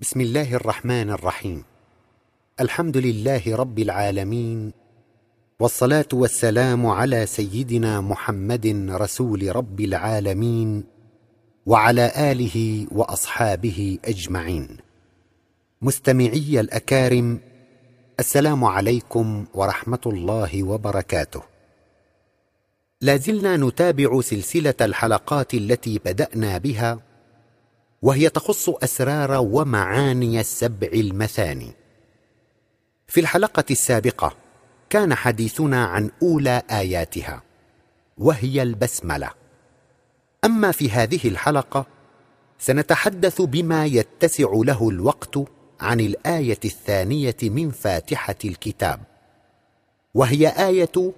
بسم الله الرحمن الرحيم. الحمد لله رب العالمين والصلاة والسلام على سيدنا محمد رسول رب العالمين وعلى آله وأصحابه أجمعين. مستمعي الأكارم السلام عليكم ورحمة الله وبركاته. لا زلنا نتابع سلسلة الحلقات التي بدأنا بها وهي تخص أسرار ومعاني السبع المثاني. في الحلقة السابقة كان حديثنا عن أولى آياتها وهي البسملة. أما في هذه الحلقة سنتحدث بما يتسع له الوقت عن الآية الثانية من فاتحة الكتاب وهي آية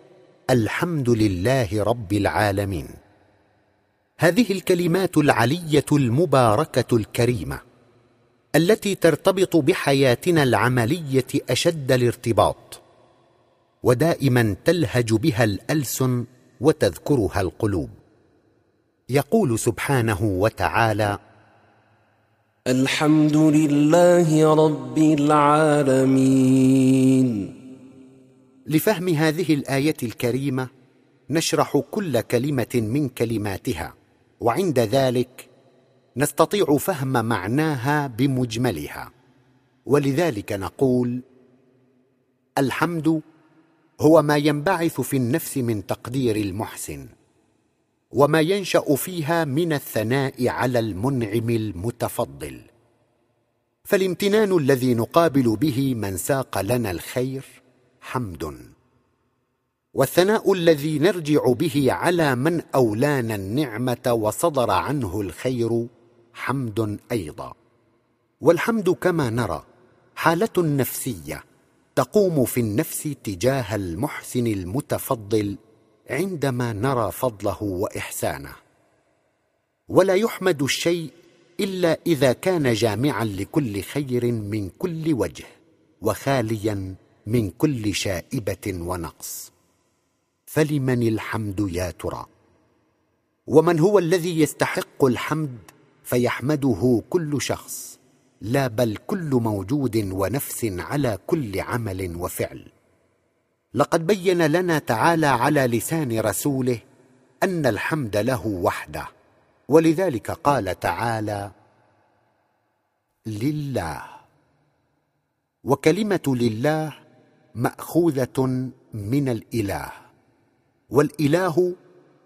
الحمد لله رب العالمين. هذه الكلمات العلية المباركة الكريمة التي ترتبط بحياتنا العملية أشد الارتباط ودائما تلهج بها الألسن وتذكرها القلوب. يقول سبحانه وتعالى الحمد لله رب العالمين. لفهم هذه الآية الكريمة نشرح كل كلمة من كلماتها. وعند ذلك نستطيع فهم معناها بمجملها. ولذلك نقول الحمد هو ما ينبعث في النفس من تقدير المحسن وما ينشأ فيها من الثناء على المنعم المتفضل. فالامتنان الذي نقابل به من ساق لنا الخير حمد. والثناء الذي نرجع به على من أولانا النعمة وصدر عنه الخير حمد أيضا. والحمد كما نرى حالة نفسية تقوم في النفس تجاه المحسن المتفضل عندما نرى فضله وإحسانه. ولا يحمد الشيء إلا إذا كان جامعا لكل خير من كل وجه وخاليا من كل شائبة ونقص. فلمن الحمد يا ترى؟ ومن هو الذي يستحق الحمد فيحمده كل شخص لا بل كل موجود ونفس على كل عمل وفعل. لقد بين لنا تعالى على لسان رسوله أن الحمد له وحده ولذلك قال تعالى لله. وكلمة لله مأخوذة من الإله. والإله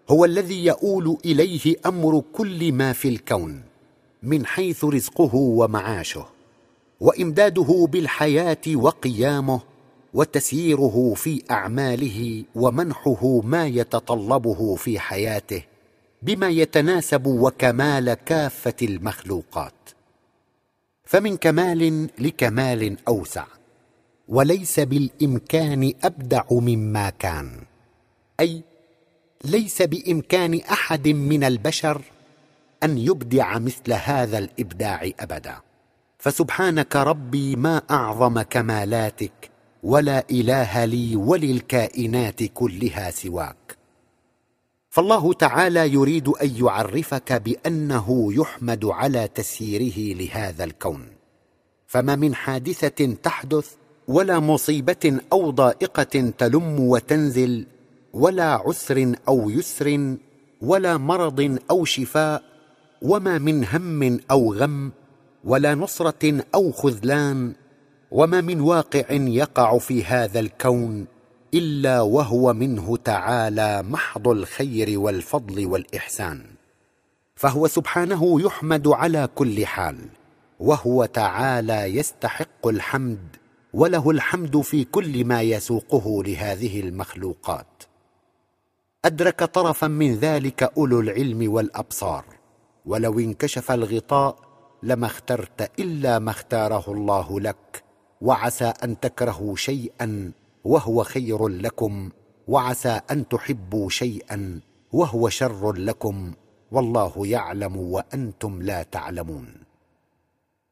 هو الذي يؤول إليه أمر كل ما في الكون من حيث رزقه ومعاشه وإمداده بالحياة وقيامه وتسييره في أعماله ومنحه ما يتطلبه في حياته بما يتناسب وكمال كافة المخلوقات. فمن كمال لكمال أوسع وليس بالإمكان أبدع مما كان. أي ليس بإمكان أحد من البشر أن يبدع مثل هذا الإبداع أبدا. فسبحانك ربي ما أعظم كمالاتك ولا إله لي وللكائنات كلها سواك. فالله تعالى يريد أن يعرفك بأنه يحمد على تسييره لهذا الكون. فما من حادثة تحدث ولا مصيبة أو ضائقة تلم وتنزل ولا عسر أو يسر ولا مرض أو شفاء وما من هم أو غم ولا نصرة أو خذلان وما من واقع يقع في هذا الكون إلا وهو منه تعالى محض الخير والفضل والإحسان. فهو سبحانه يحمد على كل حال وهو تعالى يستحق الحمد وله الحمد في كل ما يسوقه لهذه المخلوقات. أدرك طرفا من ذلك أولو العلم والأبصار. ولو انكشف الغطاء لما اخترت إلا ما اختاره الله لك وعسى أن تكرهوا شيئا وهو خير لكم وعسى أن تحبوا شيئا وهو شر لكم. والله يعلم وأنتم لا تعلمون.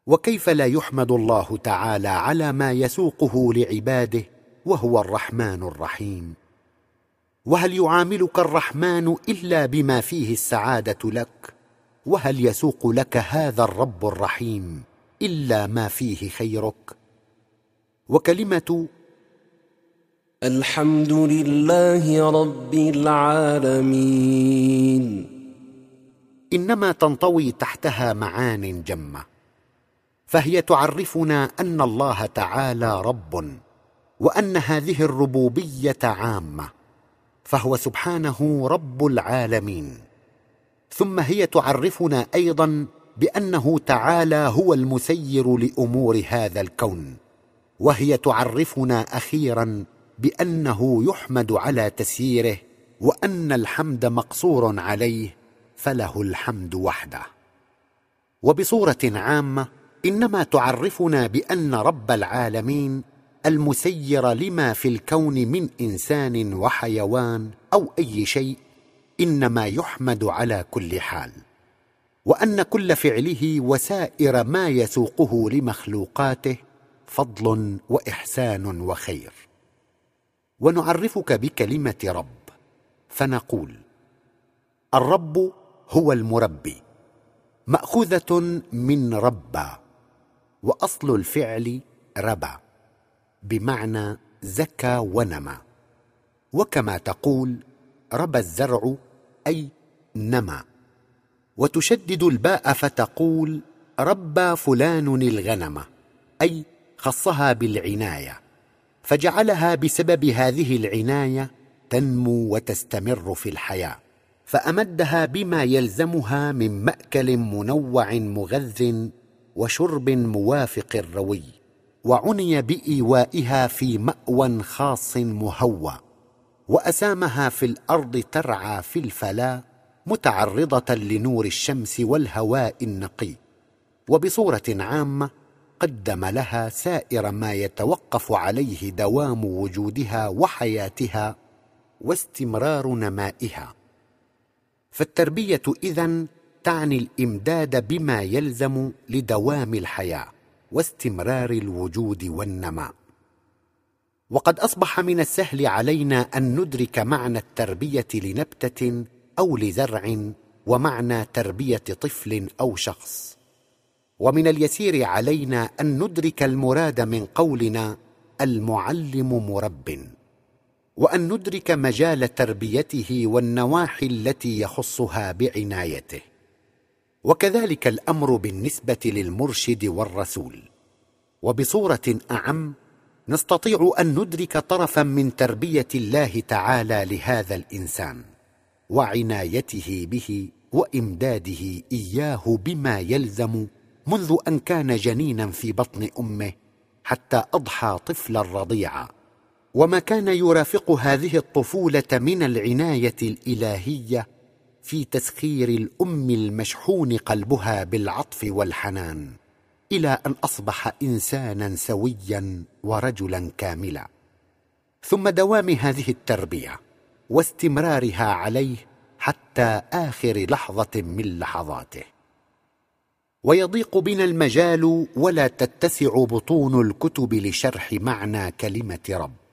وكيف لا يحمد الله تعالى على ما يسوقه لعباده وهو الرحمن الرحيم. وهل يعاملك الرحمن إلا بما فيه السعادة لك؟ وهل يسوق لك هذا الرب الرحيم إلا ما فيه خيرك؟ وكلمة الحمد لله رب العالمين. إنما تنطوي تحتها معان جمة فهي تعرفنا أن الله تعالى رب وأن هذه الربوبية عامة. فهو سبحانه رب العالمين. ثم هي تعرفنا أيضا بأنه تعالى هو المسير لأمور هذا الكون وهي تعرفنا أخيرا بأنه يحمد على تسييره وأن الحمد مقصور عليه فله الحمد وحده. وبصورة عامة إنما تعرفنا بأن رب العالمين المسير لما في الكون من إنسان وحيوان أو أي شيء إنما يحمد على كل حال. وأن كل فعله وسائر ما يسوقه لمخلوقاته فضل وإحسان وخير. ونعرفك بكلمة رب فنقول الرب هو المربي مأخوذة من ربى وأصل الفعل ربى بمعنى زكى ونمى وكما تقول ربى الزرع أي نمى وتشدد الباء فتقول ربى فلان الغنم أي خصها بالعناية. فجعلها بسبب هذه العناية تنمو وتستمر في الحياة. فأمدها بما يلزمها من مأكل منوع مغذ وشرب موافق الروي وعني بإيوائها في مأوى خاص مهوى وأسامها في الأرض ترعى في الفلا متعرضة لنور الشمس والهواء النقي. وبصورة عامة قدم لها سائر ما يتوقف عليه دوام وجودها وحياتها واستمرار نمائها. فالتربية إذن تعني الإمداد بما يلزم لدوام الحياة. واستمرار الوجود والنماء وقد أصبح من السهل علينا أن ندرك معنى التربية لنبتة أو لزرع ومعنى تربية طفل أو شخص. ومن اليسير علينا أن ندرك المراد من قولنا المعلم مرب وأن ندرك مجال تربيته والنواحي التي يخصها بعنايته. وكذلك الأمر بالنسبة للمرشد والرسول. وبصورة أعم نستطيع أن ندرك طرفا من تربية الله تعالى لهذا الإنسان وعنايته به وإمداده إياه بما يلزم منذ أن كان جنينا في بطن أمه حتى أضحى طفلا رضيعا. وما كان يرافق هذه الطفولة من العناية الإلهية في تسخير الأم المشحون قلبها بالعطف والحنان إلى أن أصبح إنسانا سويا ورجلا كاملا. ثم دوام هذه التربية واستمرارها عليه حتى آخر لحظة من لحظاته. ويضيق بنا المجال ولا تتسع بطون الكتب لشرح معنى كلمة رب.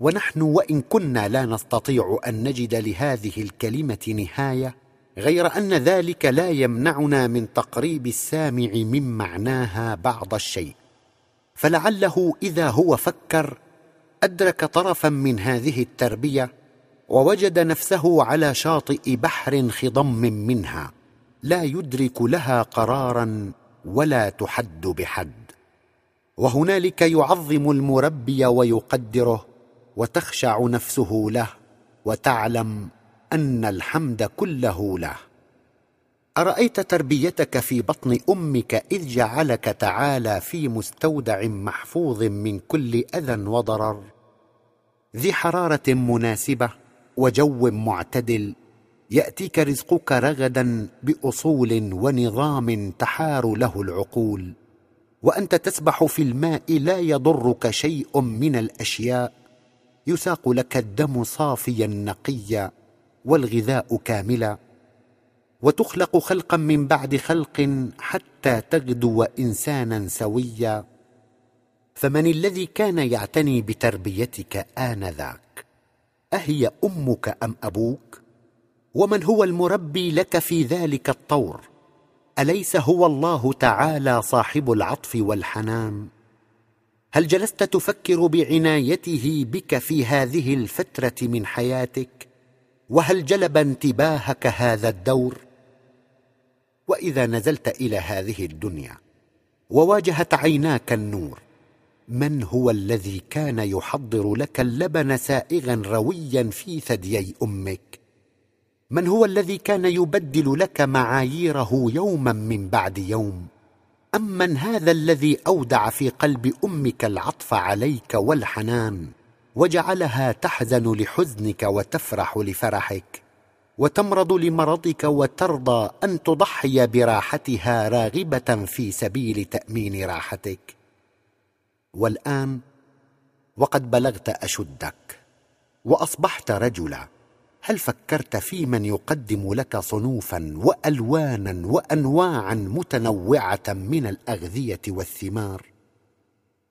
ونحن وإن كنا لا نستطيع أن نجد لهذه الكلمة نهاية غير أن ذلك لا يمنعنا من تقريب السامع من معناها بعض الشيء. فلعله إذا هو فكر أدرك طرفا من هذه التربية ووجد نفسه على شاطئ بحر خضم منها لا يدرك لها قرارا ولا تحد بحد. وهنالك يعظم المربي ويقدره وتخشع نفسه له وتعلم أن الحمد كله له. أرأيت تربيتك في بطن أمك إذ جعلك تعالى في مستودع محفوظ من كل أذى وضرر؟ ذي حرارة مناسبة وجو معتدل يأتيك رزقك رغدا بأصول ونظام تحار له العقول. وأنت تسبح في الماء لا يضرك شيء من الأشياء يساق لك الدم صافيا نقيا والغذاء كاملا وتخلق خلقا من بعد خلق حتى تغدو إنسانا سويا. فمن الذي كان يعتني بتربيتك آنذاك أهي أمك أم أبوك؟ ومن هو المربي لك في ذلك الطور؟ أليس هو الله تعالى صاحب العطف والحنان؟ هل جلست تفكر بعنايته بك في هذه الفترة من حياتك؟ وهل جلب انتباهك هذا الدور؟ وإذا نزلت إلى هذه الدنيا وواجهت عيناك النور من هو الذي كان يحضر لك اللبن سائغا رويا في ثديي أمك؟ من هو الذي كان يبدل لك معاييره يوما من بعد يوم؟ ام من هذا الذي اودع في قلب أمك العطف عليك والحنان وجعلها تحزن لحزنك وتفرح لفرحك وتمرض لمرضك وترضى ان تضحي براحتها راغبه في سبيل تامين راحتك والان وقد بلغت اشدك واصبحت رجلا هل فكرت في من يقدم لك صنوفا والوانا وانواعا متنوعة من الأغذية والثمار؟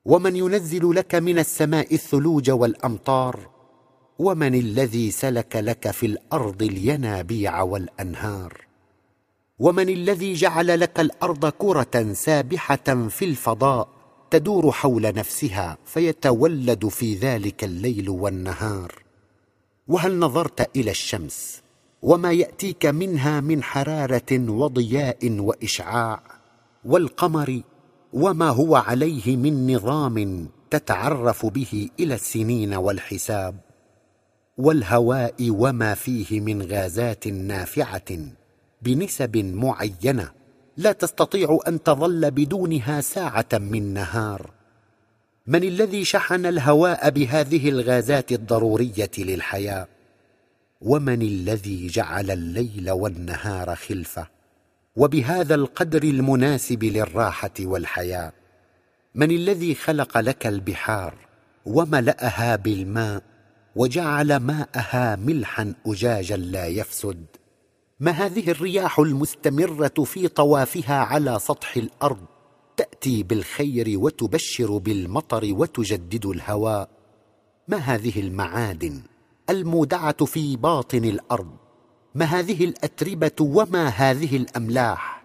ومن ينزل لك من السماء الثلوج والأمطار؟ ومن الذي سلك لك في الأرض الينابيع والأنهار؟ ومن الذي جعل لك الأرض كرة سابحة في الفضاء تدور حول نفسها فيتولد في ذلك الليل والنهار؟ وهل نظرت إلى الشمس وما يأتيك منها من حرارة وضياء وإشعاع والقمر وما هو عليه من نظام تتعرف به إلى السنين والحساب والهواء وما فيه من غازات نافعة بنسب معينة لا تستطيع أن تظل بدونها ساعة من نهار من الذي شحن الهواء بهذه الغازات الضرورية للحياة؟ ومن الذي جعل الليل والنهار خلفة؟ وبهذا القدر المناسب للراحة والحياة؟ من الذي خلق لك البحار وملأها بالماء وجعل ماءها ملحا اجاجا لا يفسد؟ ما هذه الرياح المستمرة في طوافها على سطح الأرض تأتي بالخير وتبشر بالمطر وتجدد الهواء ما هذه المعادن المودعة في باطن الأرض؟ ما هذه الأتربة وما هذه الأملاح؟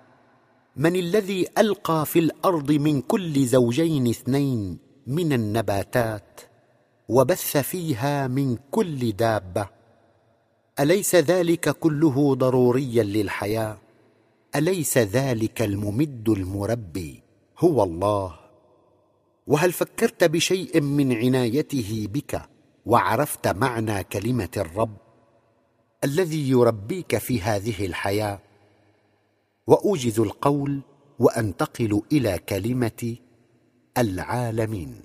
من الذي ألقى في الأرض من كل زوجين اثنين من النباتات وبث فيها من كل دابة؟ أليس ذلك كله ضروريا للحياة؟ أليس ذلك الممد المربي؟ هو الله. وهل فكرت بشيء من عنايته بك وعرفت معنى كلمة الرب الذي يربيك في هذه الحياة؟ وأوجز القول وأنتقل إلى كلمة العالمين.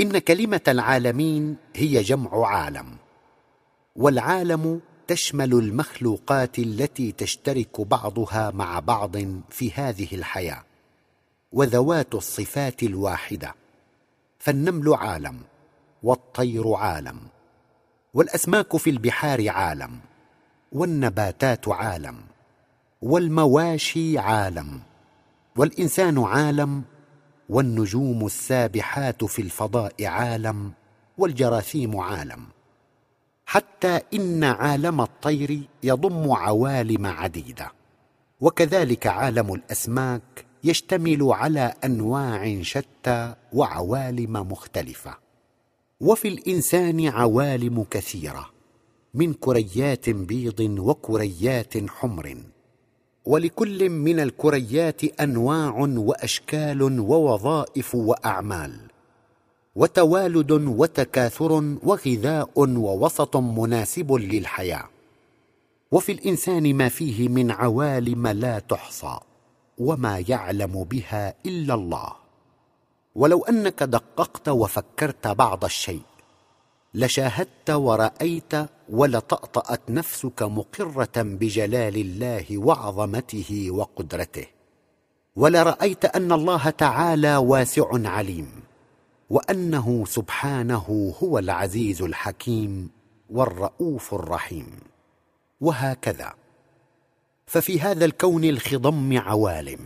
إن كلمة العالمين هي جمع عالم والعالم تشمل المخلوقات التي تشترك بعضها مع بعض في هذه الحياة. وذوات الصفات الواحدة. فالنمل عالم والطير عالم والأسماك في البحار عالم والنباتات عالم والمواشي عالم والإنسان عالم والنجوم السابحات في الفضاء عالم والجراثيم عالم. حتى إن عالم الطير يضم عوالم عديدة. وكذلك عالم الأسماك يشتمل على أنواع شتى وعوالم مختلفة. وفي الإنسان عوالم كثيرة من كريات بيض وكريات حمر. ولكل من الكريات أنواع وأشكال ووظائف وأعمال. وتوالد وتكاثر وغذاء ووسط مناسب للحياة. وفي الإنسان ما فيه من عوالم لا تحصى. وما يعلم بها إلا الله. ولو أنك دققت وفكرت بعض الشيء لشاهدت ورأيت ولطأطأت نفسك مقرة بجلال الله وعظمته وقدرته. ولرأيت أن الله تعالى واسع عليم وأنه سبحانه هو العزيز الحكيم والرؤوف الرحيم. وهكذا. ففي هذا الكون الخضم عوالم.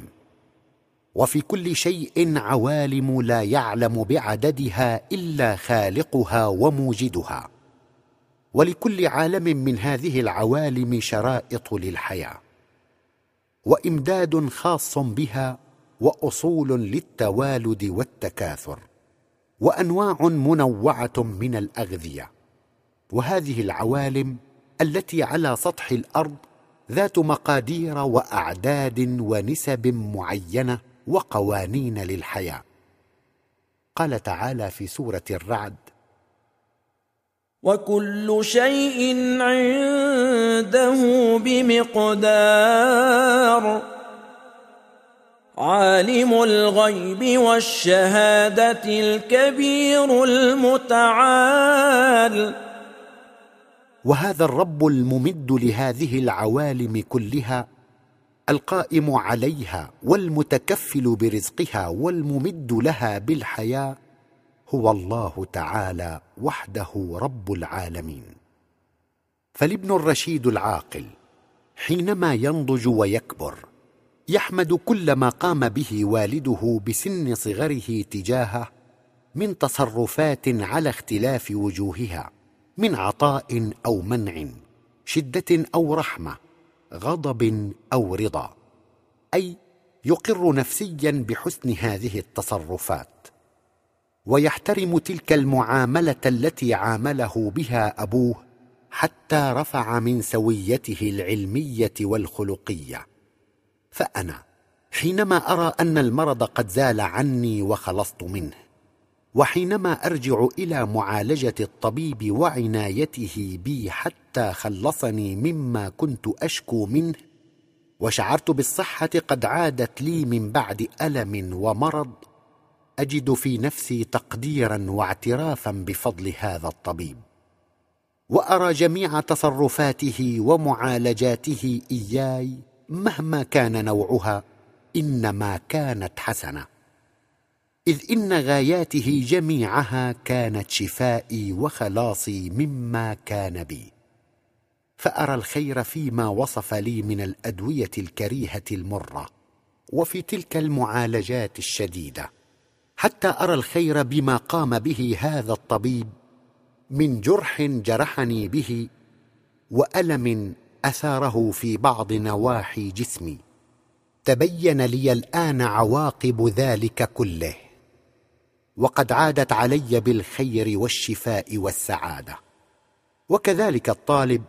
وفي كل شيء عوالم لا يعلم بعددها إلا خالقها وموجدها. ولكل عالم من هذه العوالم شرائط للحياة. وإمداد خاص بها وأصول للتوالد والتكاثر. وأنواع منوعة من الأغذية. وهذه العوالم التي على سطح الأرض ذات مقادير وأعداد ونسب معينة وقوانين للحياة. قال تعالى في سورة الرعد وكل شيء عنده بمقدار. عالم الغيب والشهادة الكبير المتعال. وهذا الرب الممد لهذه العوالم كلها القائم عليها والمتكفل برزقها والممد لها بالحياة هو الله تعالى وحده رب العالمين. فالابن الرشيد العاقل حينما ينضج ويكبر يحمد كل ما قام به والده بسن صغره تجاهه من تصرفات على اختلاف وجوهها. من عطاء أو منع شدة أو رحمة غضب أو رضا أي يقر نفسيا بحسن هذه التصرفات. ويحترم تلك المعاملة التي عامله بها أبوه حتى رفع من سويته العلمية والخلقية. فأنا حينما أرى أن المرض قد زال عني وخلصت منه وحينما أرجع إلى معالجة الطبيب وعنايته بي حتى خلصني مما كنت أشكو منه وشعرت بالصحة قد عادت لي من بعد ألم ومرض أجد في نفسي تقديرا واعترافا بفضل هذا الطبيب. وأرى جميع تصرفاته ومعالجاته إياي مهما كان نوعها إنما كانت حسنة. إذ إن غاياته جميعها كانت شفائي وخلاصي مما كان بي. فأرى الخير فيما وصف لي من الأدوية الكريهة المرة وفي تلك المعالجات الشديدة حتى أرى الخير بما قام به هذا الطبيب من جرح جرحني به وألم أثاره في بعض نواحي جسمي. تبين لي الآن عواقب ذلك كله. وقد عادت علي بالخير والشفاء والسعادة. وكذلك الطالب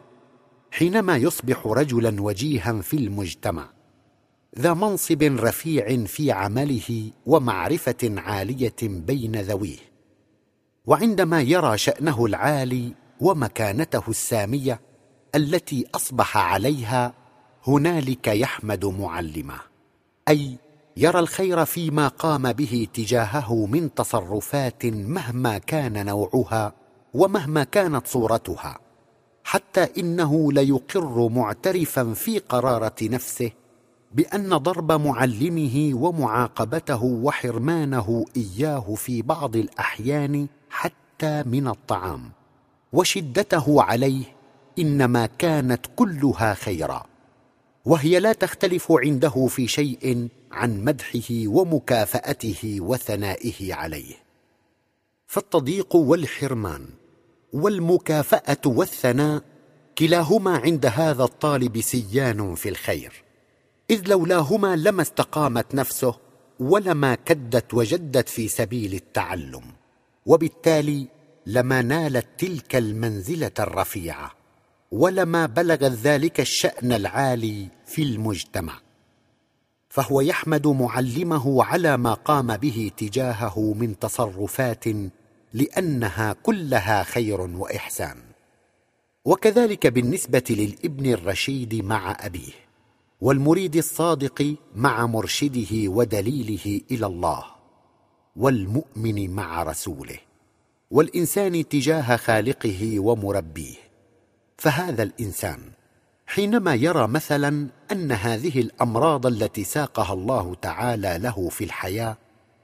حينما يصبح رجلا وجيها في المجتمع ذا منصب رفيع في عمله ومعرفة عالية بين ذويه. وعندما يرى شأنه العالي ومكانته السامية التي أصبح عليها هنالك يحمد معلمه. أي يرى الخير فيما قام به تجاهه من تصرفات مهما كان نوعها ومهما كانت صورتها حتى إنه ليقر معترفا في قرارة نفسه بأن ضرب معلمه ومعاقبته وحرمانه إياه في بعض الأحيان حتى من الطعام وشدته عليه إنما كانت كلها خيرا. وهي لا تختلف عنده في شيء عن مدحه ومكافأته وثنائه عليه. فالتضييق والحرمان والمكافأة والثناء كلاهما عند هذا الطالب سيان في الخير. إذ لولاهما لما استقامت نفسه ولما كدت وجدت في سبيل التعلم وبالتالي لما نالت تلك المنزلة الرفيعة. ولما بلغت ذلك الشأن العالي في المجتمع فهو يحمد معلمه على ما قام به تجاهه من تصرفات لأنها كلها خير وإحسان. وكذلك بالنسبة للابن الرشيد مع أبيه والمريد الصادق مع مرشده ودليله إلى الله والمؤمن مع رسوله والإنسان تجاه خالقه ومربيه. فهذا الإنسان حينما يرى مثلا أن هذه الأمراض التي ساقها الله تعالى له في الحياة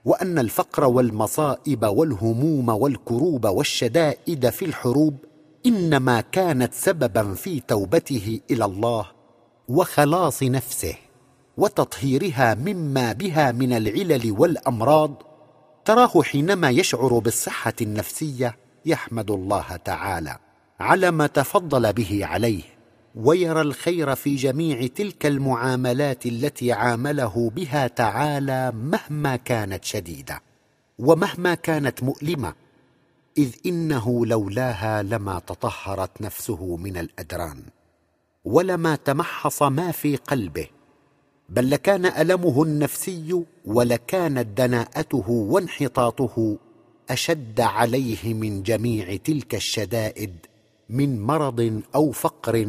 وأن الفقر والمصائب والهموم والكروب والشدائد في الحروب إنما كانت سببا في توبته إلى الله وخلاص نفسه وتطهيرها مما بها من العلل والأمراض تراه حينما يشعر بالصحة النفسية يحمد الله تعالى. على ما تفضل به عليه ويرى الخير في جميع تلك المعاملات التي عامله بها تعالى مهما كانت شديدة ومهما كانت مؤلمة إذ إنه لولاها لما تطهرت نفسه من الأدران ولما تمحص ما في قلبه بل لكان ألمه النفسي ولكانت دناءته وانحطاطه أشد عليه من جميع تلك الشدائد من مرض أو فقر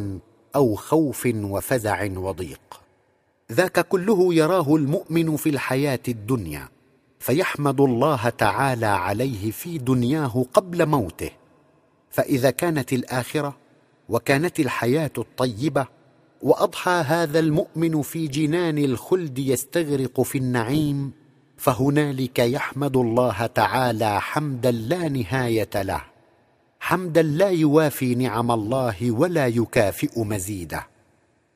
أو خوف وفزع وضيق. ذاك كله يراه المؤمن في الحياة الدنيا فيحمد الله تعالى عليه في دنياه قبل موته. فإذا كانت الآخرة وكانت الحياة الطيبة وأضحى هذا المؤمن في جنان الخلد يستغرق في النعيم فهنالك يحمد الله تعالى حمدا لا نهاية له. حمدا لا يوافي نعم الله ولا يكافئ مزيده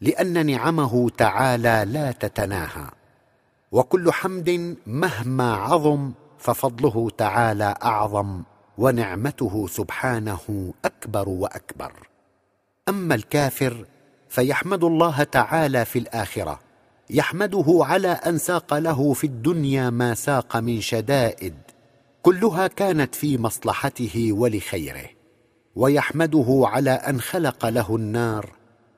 لأن نعمه تعالى لا تتناهى. وكل حمد مهما عظم ففضله تعالى أعظم ونعمته سبحانه أكبر وأكبر. أما الكافر فيحمد الله تعالى في الآخرة يحمده على أن ساق له في الدنيا ما ساق من شدائد كلها كانت في مصلحته ولخيره. ويحمده على أن خلق له النار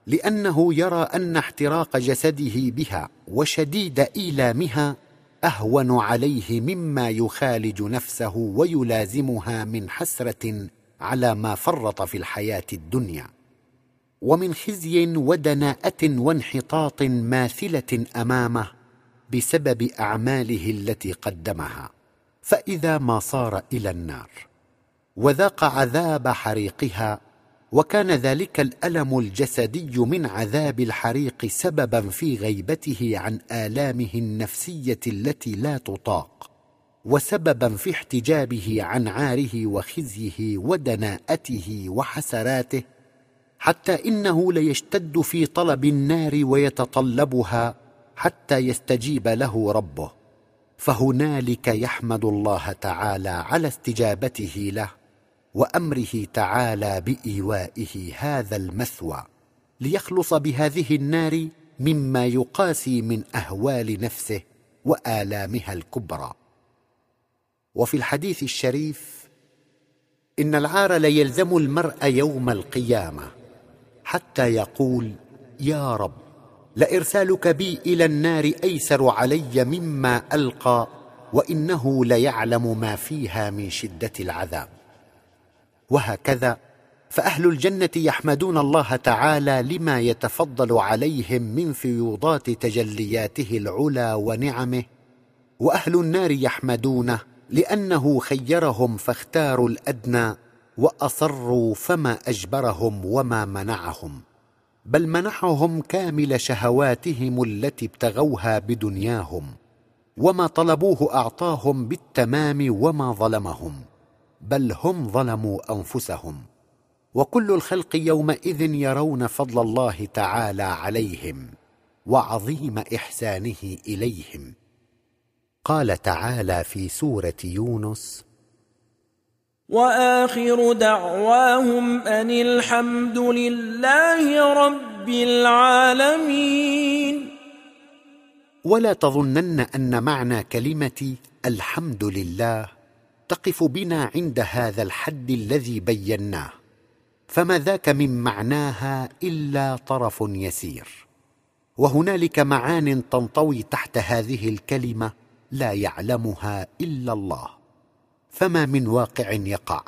لأنه يرى أن احتراق جسده بها وشديد إيلامها أهون عليه مما يخالج نفسه ويلازمها من حسرة على ما فرط في الحياة الدنيا. ومن خزي ودناءة وانحطاط ماثلة أمامه بسبب أعماله التي قدمها. فإذا ما صار إلى النار. وذاق عذاب حريقها وكان ذلك الألم الجسدي من عذاب الحريق سببا في غيبته عن آلامه النفسية التي لا تطاق وسببا في احتجابه عن عاره وخزيه ودناءته وحسراته حتى إنه ليشتد في طلب النار ويتطلبها حتى يستجيب له ربه فهنالك يحمد الله تعالى على استجابته له. وأمره تعالى بإيوائه هذا المثوى ليخلص بهذه النار مما يقاسي من أهوال نفسه وآلامها الكبرى. وفي الحديث الشريف إن العار ليلزم المرء يوم القيامة حتى يقول يا رب لإرسالك بي إلى النار أيسر علي مما ألقى وإنه ليعلم ما فيها من شدة العذاب. وهكذا. فأهل الجنة يحمدون الله تعالى لما يتفضل عليهم من فيوضات تجلياته العلى ونعمه. وأهل النار يحمدونه لأنه خيرهم فاختاروا الأدنى وأصروا فما أجبرهم وما منعهم. بل منحهم كامل شهواتهم التي ابتغوها بدنياهم. وما طلبوه أعطاهم بالتمام وما ظلمهم. بل هم ظلموا أنفسهم. وكل الخلق يومئذ يرون فضل الله تعالى عليهم وعظيم إحسانه إليهم. قال تعالى في سورة يونس وآخر دعواهم أن الحمد لله رب العالمين. ولا تظنن أن معنى كلمة الحمد لله تقف بنا عند هذا الحد الذي بيناه فما ذاك من معناها إلا طرف يسير. وهنالك معان تنطوي تحت هذه الكلمة لا يعلمها إلا الله. فما من واقع يقع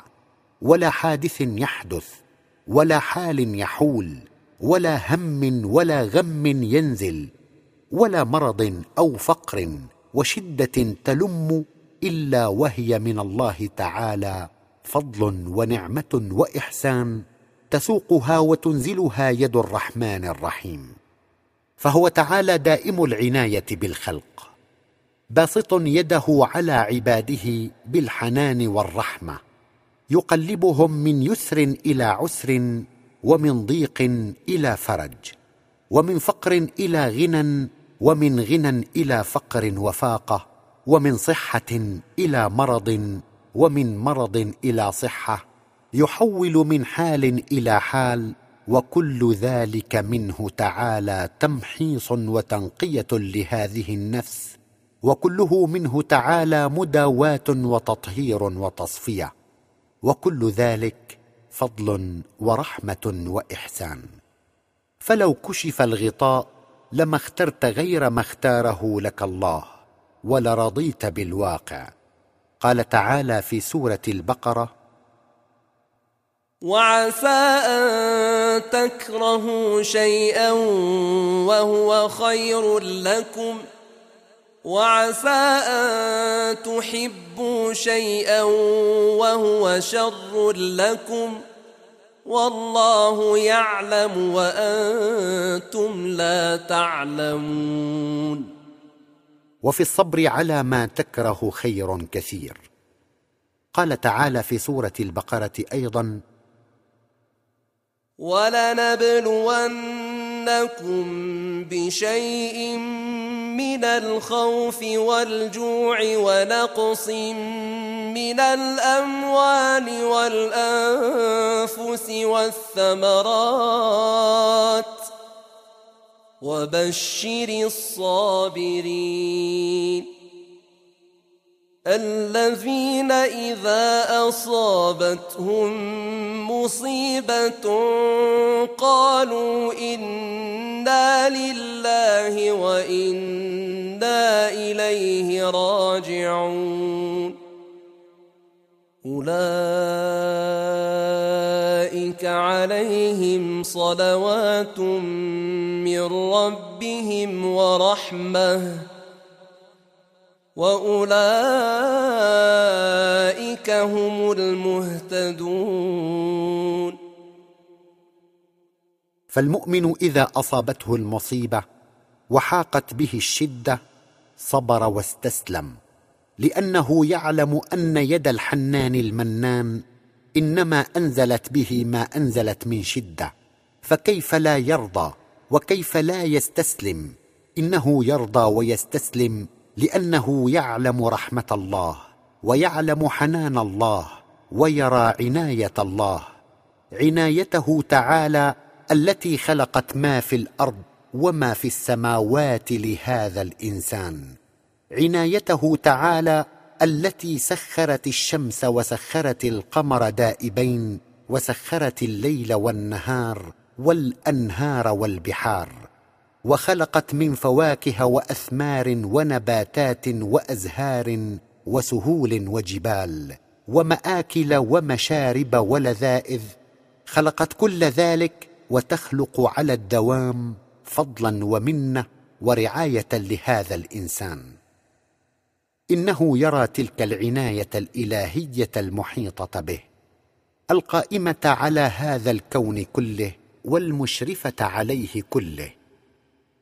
ولا حادث يحدث ولا حال يحول ولا هم ولا غم ينزل ولا مرض أو فقر وشدة تلم إلا وهي من الله تعالى فضل ونعمة وإحسان تسوقها وتنزلها يد الرحمن الرحيم. فهو تعالى دائم العناية بالخلق باسط يده على عباده بالحنان والرحمة يقلبهم من يسر إلى عسر ومن ضيق إلى فرج ومن فقر إلى غنى ومن غنى إلى فقر وفاقة ومن صحة إلى مرض ومن مرض إلى صحة يحول من حال إلى حال وكل ذلك منه تعالى تمحيص وتنقية لهذه النفس وكله منه تعالى مداواه وتطهير وتصفية وكل ذلك فضل ورحمة وإحسان. فلو كشف الغطاء لما اخترت غير ما اختاره لك الله. ولرضيت بالواقع. قال تعالى في سورة البقرة وعسى أن تكرهوا شيئا وهو خير لكم. وعسى أن تحبوا شيئا وهو شر لكم. والله يعلم وأنتم لا تعلمون. وفي الصبر على ما تكره خير كثير. قال تعالى في سورة البقرة أيضا ولنبلونكم بشيء من الخوف والجوع ونقص من الأموال والأنفس والثمرات وبشر الصابرين الذين إذا أصابتهم مصيبة قالوا إنا لله وإنا إليه راجعون أولئك عليهم صلوات من ربهم ورحمة. وأولئك هم المهتدون. فالمؤمن إذا أصابته المصيبة وحاقت به الشدة صبر واستسلم لأنه يعلم أن يد الحنان المنان إنما أنزلت به ما أنزلت من شدة فكيف لا يرضى وكيف لا يستسلم؟ إنه يرضى ويستسلم لأنه يعلم رحمة الله ويعلم حنان الله ويرى عناية الله. عنايته تعالى التي خلقت ما في الأرض وما في السماوات لهذا الإنسان. عنايته تعالى التي سخرت الشمس وسخرت القمر دائبين وسخرت الليل والنهار والأنهار والبحار وخلقت من فواكه وأثمار ونباتات وأزهار وسهول وجبال ومآكل ومشارب ولذائذ خلقت كل ذلك وتخلق على الدوام فضلا ومنة ورعاية لهذا الإنسان إنه يرى تلك العناية الإلهية المحيطة به القائمة على هذا الكون كله والمشرفة عليه كله.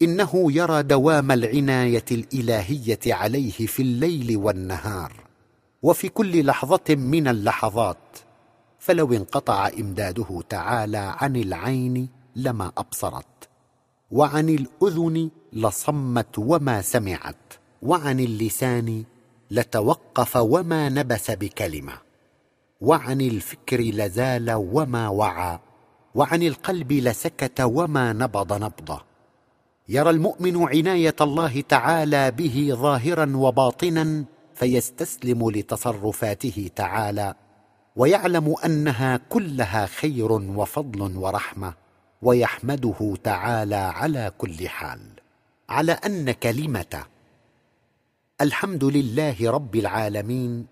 إنه يرى دوام العناية الإلهية عليه في الليل والنهار وفي كل لحظة من اللحظات. فلو انقطع إمداده تعالى عن العين لما أبصرت وعن الأذن لصمت وما سمعت وعن اللسان لتوقف وما نبس بكلمة. وعن الفكر لزال وما وعى وعن القلب لسكت وما نبض نبضه يرى المؤمن عناية الله تعالى به ظاهرا وباطنا فيستسلم لتصرفاته تعالى ويعلم أنها كلها خير وفضل ورحمة ويحمده تعالى على كل حال. على أن كلمه الحمد لله رب العالمين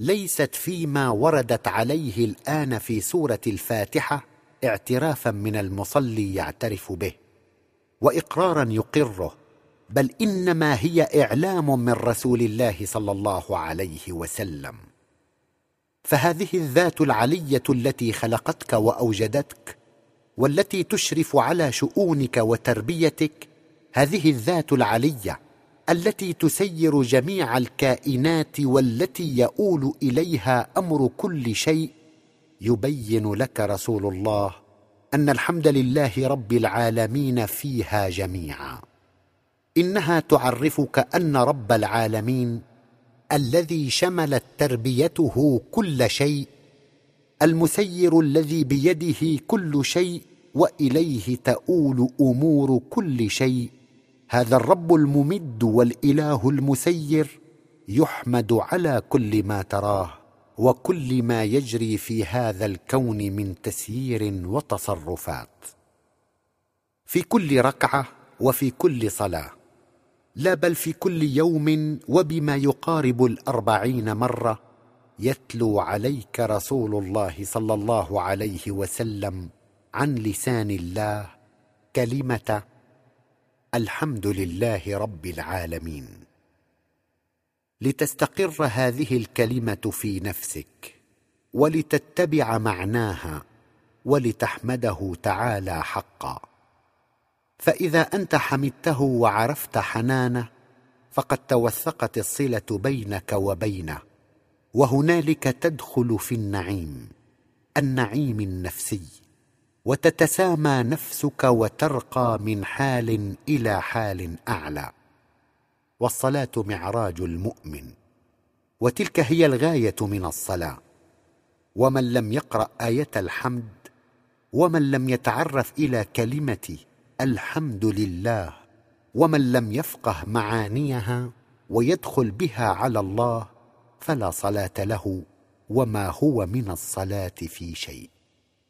ليست فيما وردت عليه الآن في سورة الفاتحة اعترافا من المصلي يعترف به واقرارا يقره بل إنما هي إعلام من رسول الله صلى الله عليه وسلم. فهذه الذات العلية التي خلقتك وأوجدتك والتي تشرف على شؤونك وتربيتك هذه الذات العلية التي تسير جميع الكائنات والتي يؤول إليها أمر كل شيء يبين لك رسول الله أن الحمد لله رب العالمين فيها جميعا. إنها تعرفك أن رب العالمين الذي شملت تربيته كل شيء المسير الذي بيده كل شيء وإليه تؤول أمور كل شيء هذا الرب الممد والإله المسير يحمد على كل ما تراه وكل ما يجري في هذا الكون من تسيير وتصرفات. في كل ركعة وفي كل صلاة لا بل في كل يوم وبما يقارب الأربعين مرة يتلو عليك رسول الله صلى الله عليه وسلم عن لسان الله كلمة الحمد لله رب العالمين. لتستقر هذه الكلمة في نفسك ولتتبع معناها ولتحمده تعالى حقا. فإذا أنت حمدته وعرفت حنانه فقد توثقت الصلة بينك وبينه وهنالك تدخل في النعيم النعيم النفسي. وتتسامى نفسك وترقى من حال إلى حال أعلى. والصلاة معراج المؤمن. وتلك هي الغاية من الصلاة. ومن لم يقرأ آية الحمد ومن لم يتعرف إلى كلمة الحمد لله ومن لم يفقه معانيها ويدخل بها على الله فلا صلاة له وما هو من الصلاة في شيء.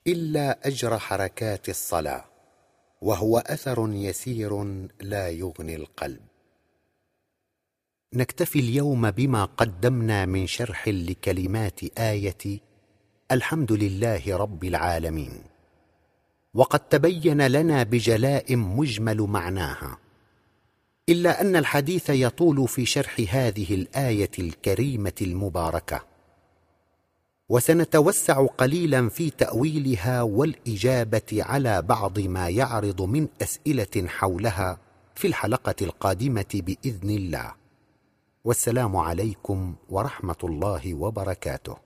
إلا أجر حركات الصلاة وهو أثر يسير لا يغني القلب. نكتفي اليوم بما قدمنا من شرح لكلمات آية الحمد لله رب العالمين. وقد تبين لنا بجلاء مجمل معناها. إلا أن الحديث يطول في شرح هذه الآية الكريمة المباركة. وسنتوسع قليلا في تأويلها والإجابة على بعض ما يعرض من أسئلة حولها في الحلقة القادمة بإذن الله. والسلام عليكم ورحمة الله وبركاته.